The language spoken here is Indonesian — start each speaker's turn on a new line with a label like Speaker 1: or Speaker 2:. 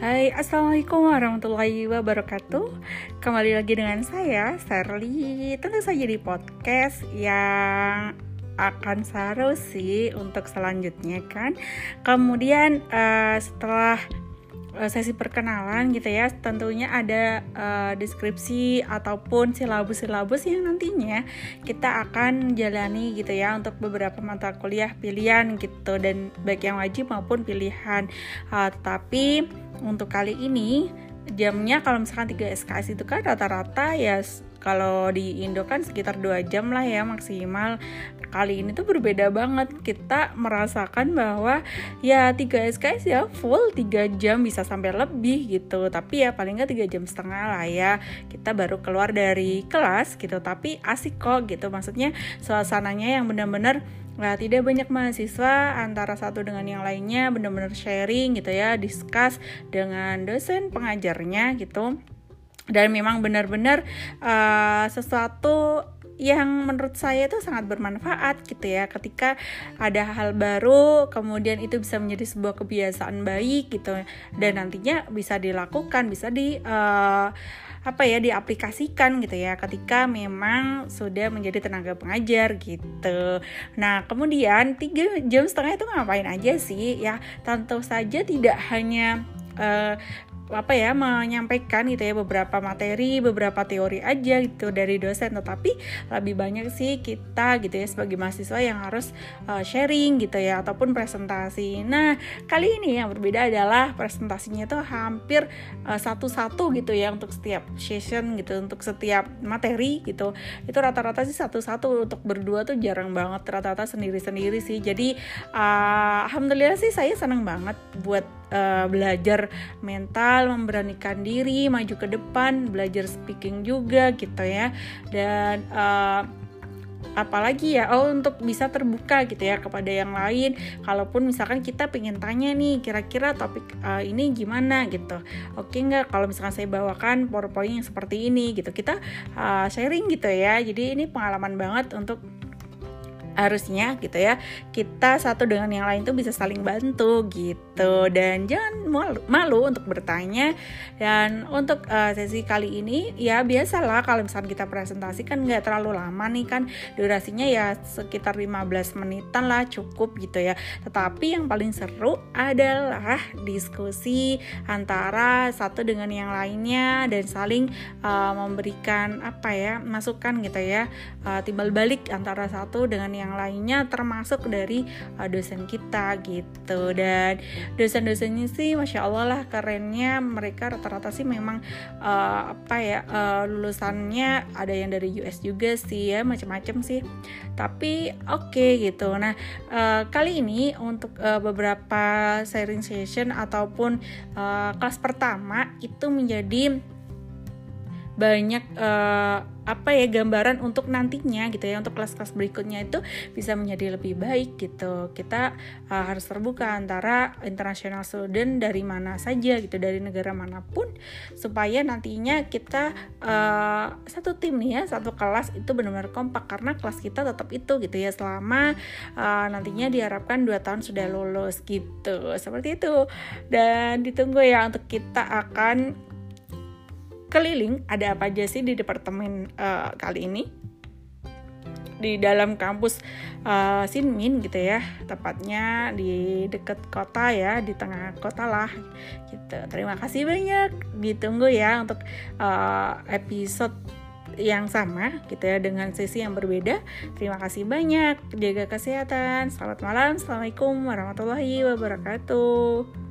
Speaker 1: Hai, Assalamualaikum warahmatullahi wabarakatuh. Kembali lagi dengan saya, Serly Tentu saja di podcast yang akan seru sih untuk selanjutnya kan. Kemudian uh, setelah sesi perkenalan gitu ya. Tentunya ada uh, deskripsi ataupun silabus-silabus yang nantinya kita akan jalani gitu ya untuk beberapa mata kuliah pilihan gitu dan baik yang wajib maupun pilihan. Uh, tetapi untuk kali ini jamnya kalau misalkan 3 SKS itu kan rata-rata ya kalau di Indo kan sekitar dua jam lah ya maksimal. Kali ini tuh berbeda banget. Kita merasakan bahwa ya 3 SKS ya full 3 jam bisa sampai lebih gitu. Tapi ya paling nggak 3 jam setengah lah ya. Kita baru keluar dari kelas gitu tapi asik kok gitu. Maksudnya suasananya yang benar-benar Nah, tidak banyak mahasiswa antara satu dengan yang lainnya benar-benar sharing gitu ya, discuss dengan dosen pengajarnya gitu dan memang benar-benar uh, sesuatu yang menurut saya itu sangat bermanfaat gitu ya ketika ada hal baru kemudian itu bisa menjadi sebuah kebiasaan baik gitu dan nantinya bisa dilakukan bisa di uh, apa ya diaplikasikan gitu ya ketika memang sudah menjadi tenaga pengajar gitu. Nah kemudian tiga jam setengah itu ngapain aja sih ya? Tentu saja tidak hanya uh, apa ya menyampaikan gitu ya beberapa materi, beberapa teori aja gitu dari dosen, tetapi lebih banyak sih kita gitu ya sebagai mahasiswa yang harus uh, sharing gitu ya ataupun presentasi. Nah, kali ini yang berbeda adalah presentasinya itu hampir uh, satu-satu gitu ya untuk setiap session gitu, untuk setiap materi gitu. Itu rata-rata sih satu-satu untuk berdua tuh jarang banget, rata-rata sendiri-sendiri sih. Jadi uh, alhamdulillah sih saya senang banget buat uh, belajar mental, memberanikan diri, maju ke depan, belajar speaking juga gitu ya. Dan uh, apalagi ya oh untuk bisa terbuka gitu ya kepada yang lain. Kalaupun misalkan kita pengen tanya nih kira-kira topik uh, ini gimana gitu. Oke nggak? Kalau misalkan saya bawakan powerpoint yang seperti ini gitu kita uh, sharing gitu ya. Jadi ini pengalaman banget untuk harusnya gitu ya kita satu dengan yang lain tuh bisa saling bantu gitu. Dan jangan malu, malu untuk bertanya. Dan untuk uh, sesi kali ini ya biasalah kalau misalnya kita presentasi kan nggak terlalu lama nih kan. Durasinya ya sekitar 15 menitan lah cukup gitu ya. Tetapi yang paling seru adalah diskusi antara satu dengan yang lainnya dan saling uh, memberikan apa ya masukan gitu ya uh, timbal balik antara satu dengan yang lainnya termasuk dari uh, dosen kita gitu. Dan dosen-dosennya sih masya Allah lah kerennya mereka rata-rata sih memang uh, apa ya uh, lulusannya ada yang dari US juga sih ya macam-macam sih. Tapi oke okay, gitu. Nah uh, kali ini untuk uh, beberapa sharing session ataupun uh, kelas pertama itu menjadi banyak uh, apa ya gambaran untuk nantinya gitu ya untuk kelas-kelas berikutnya itu bisa menjadi lebih baik gitu. Kita uh, harus terbuka antara international student dari mana saja gitu dari negara mana pun supaya nantinya kita uh, satu tim nih ya satu kelas itu benar-benar kompak karena kelas kita tetap itu gitu ya selama uh, nantinya diharapkan dua tahun sudah lulus gitu. Seperti itu. Dan ditunggu ya untuk kita akan keliling ada apa aja sih di departemen uh, kali ini? Di dalam kampus uh, Sinmin gitu ya tepatnya di dekat kota ya di tengah kota lah gitu. Terima kasih banyak. Ditunggu ya untuk uh, episode yang sama gitu ya dengan sesi yang berbeda. Terima kasih banyak. Jaga kesehatan. Selamat malam. Assalamualaikum warahmatullahi wabarakatuh